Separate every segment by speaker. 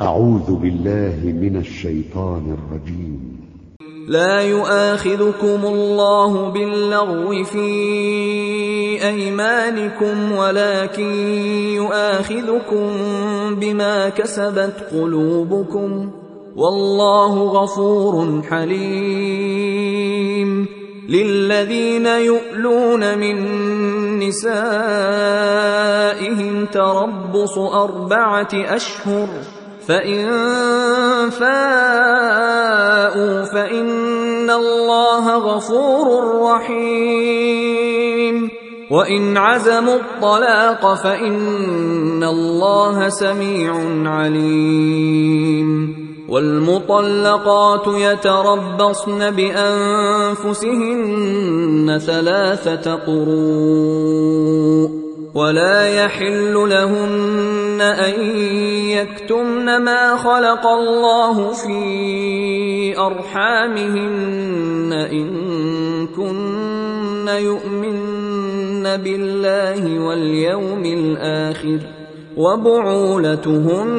Speaker 1: أعوذ بالله من الشيطان الرجيم.
Speaker 2: لا يؤاخذكم الله باللغو في أيمانكم ولكن يؤاخذكم بما كسبت قلوبكم. والله غفور حليم. للذين يؤلون من نسائهم تربص أربعة أشهر. فإن فاءوا فإن الله غفور رحيم وإن عزموا الطلاق فإن الله سميع عليم والمطلقات يتربصن بأنفسهن ثلاثة قروء ولا يحل لهن ان يكتمن ما خلق الله في أرحامهن إن كن يؤمن بالله واليوم الآخر وبعولتهن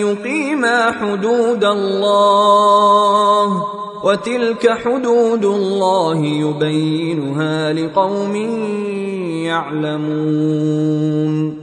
Speaker 2: يقيما حدود الله وتلك حدود الله يبينها لقوم يعلمون